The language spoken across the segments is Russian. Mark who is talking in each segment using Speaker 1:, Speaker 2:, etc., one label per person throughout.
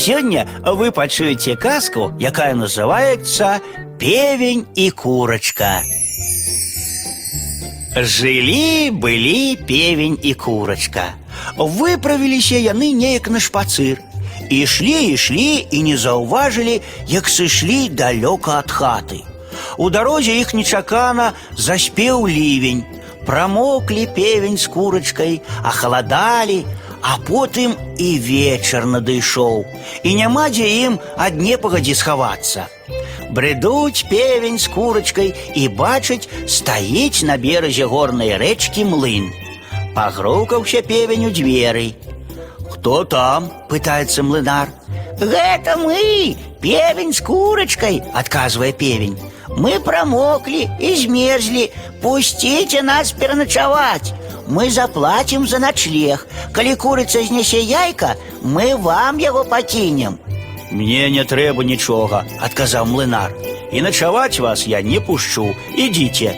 Speaker 1: Сегодня вы пачуеце казку, якая называется «Певень и курочка». Жылі былі певень і курочка. Выправіліся яны неяк на шпацыр. Ішлі, ішлі і не заўважылі, як сышлі далёка ад хаты. У дарозе іх нечакана заспеў лівень. Прамоклі певень з курачкай, ахаладалі, а потым і вечар надышоў. І няма дзе ім ад непагадзі схавацца. Бредуць певень з курачкай і бачыць, стаіць на беразе горнай рэчкі млын. Пагрукаўся певень у дзверы. Хто там? пытаецца млынар. Гэта мы, певень з курачкай, адказвае певень. Мы прамоклі і змерзлі. Пусціце нас пераначаваць. Мы заплатім за начлег. Калі курыца знясе яйка, мы вам яго пакінем. Мне не трэба нічога, адказаў млынар. І начаваць вас я не пушчу. Ідзіце.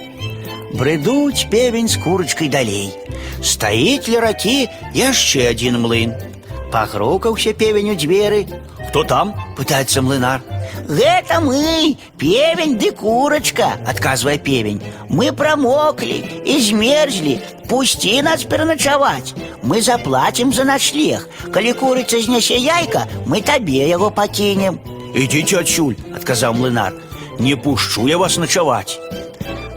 Speaker 1: Бредуць певень з курачкай далей. Стаіць ля ракі яшчэ адзін млын. Пагрукаўся певень у дзверы. Хто там? пытаецца млынар. Гэта мы, певень ды курачка, адказвае певень. Мы прамоклі і змерзлі. Пусці нас пераначаваць. Мы заплатім за начлег. Калі курыца знясе яйка, мы табе яго пакінем. Ідзіце адсюль, адказаў млынар. Не пушчу я вас начаваць.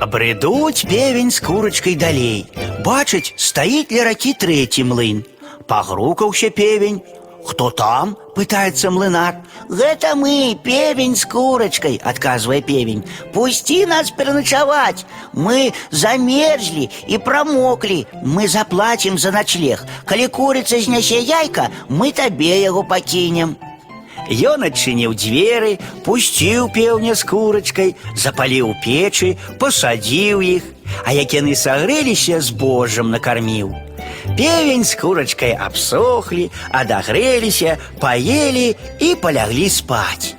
Speaker 1: Бредуць певень з курачкай далей. Бачыць, стаіць ля ракі трэці млын. Пагрукаўся певень. Хто там? пытаецца млынар. Гэта мы, певень з курачкай, адказвае певень. Пусці нас пераначаваць. Мы замерзлі і прамоклі. Мы заплатім за начлег. Калі курыца знясе яйка, мы табе яго пакінем. Ён адчыніў дзверы, пусціў пеўня з курачкай, запаліў печы, пасадзіў іх, а як яны сагрэліся з божам накарміў. Певень з курачкай абсохлі, адагрэліся, паелі і паляглі спаць.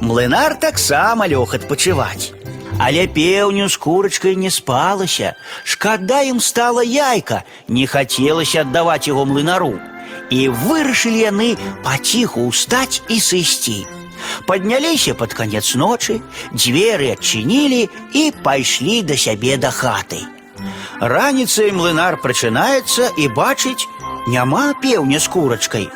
Speaker 1: Млынар таксама лёг адпачываць. Але пеўню з курачкай не спалася. Шкада ім стала яйка, не хацелася аддаваць яго млынару. І вырашылі яны паціху ўстаць і сысці. Падняліся пад канец ночы, дзверы адчынілі і пайшлі да сябе да хаты. Раніцай млынар прачынаецца і бачыць, няма пеўня з курачкай.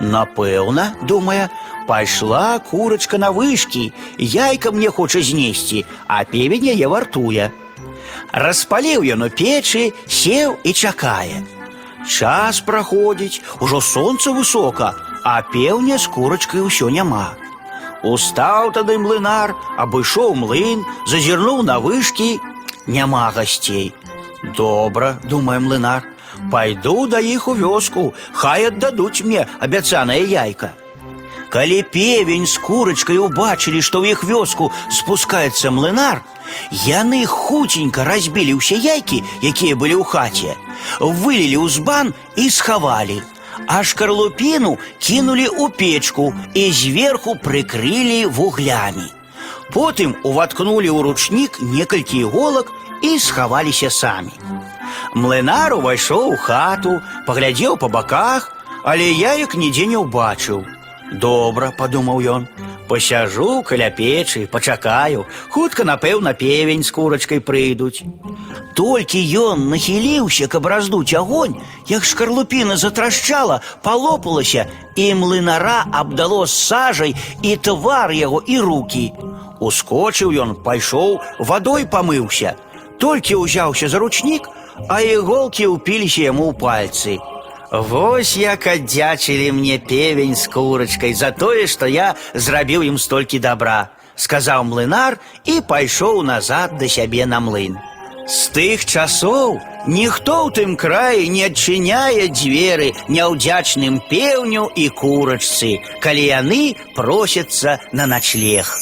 Speaker 1: Напэўна, думае, пайшла курачка на вышкі, яйка мне хоча знесці, а певень яе вартуе. Распаліў ён у печы, сеў і чакае. Час праходзіць, ужо сонца высока, а пеўня з курачкай усё няма. Устаў тады млынар, абышоў млын, зазірнуў на вышкі, няма гасцей. Добра, думае млынар, пайду да іх у вёску, хай аддадуць мне абяцанае яйка. Калі певень з курачкай убачылі, што ў іх вёску спускаецца млынар, яны хуценька разбілі ўсе яйкі, якія былі ў хаце, вылілі ў збан і схавалі. А шкарлупіну кінулі ў печку і зверху прыкрылі вуглямі. Потым уваткнулі ў ручнік некалькі іголак і схаваліся самі. Млынар увайшоў у хату, паглядзеў па баках, але яек нідзе не ўбачыў. Добра, падумаў ён, пасяжу каля печы, пачакаю, хутка, напэўна, певень з курачкай прыйдуць. Толькі ён нахіліўся, каб раздуць агонь, як шкарлупіна затрашчала, палопалася, і млынара абдало сажай і твар яго і рукі. Ускочыў ён, пайшоў, вадой памыўся. Толькі ўзяўся за ручнік, а іголкі ўпіліся яму ў пальцы. Вось як аддзячылі мне певень з курачкай за тое, што я зрабіў ім столькі добра, сказаў млынар і пайшоў назад да сябе на млын. З тых часоў ніхто ў тым краі не адчыняе дзверы няўдзячным пеўню і курачцы, калі яны просяцца на начлег.